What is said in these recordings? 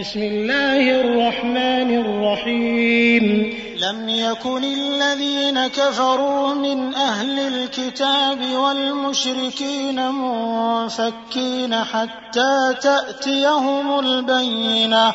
بسم الله الرحمن الرحيم. لم يكن الذين كفروا من أهل الكتاب والمشركين منفكين حتى تأتيهم البينة.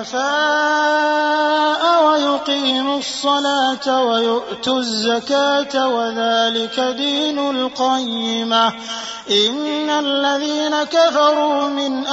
حنفاء ويقيموا الصلاة ويؤتوا الزكاة وذلك دين القيمة. إن الذين كفروا من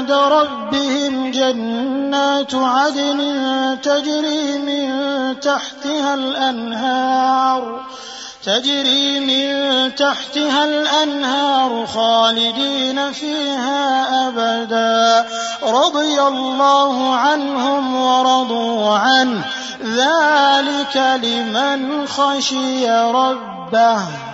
عند ربهم جنات عدن تجري من تحتها الأنهار تجري من تحتها الأنهار خالدين فيها أبدا. رضي الله عنهم ورضوا عنه. ذلك لمن خشي ربه.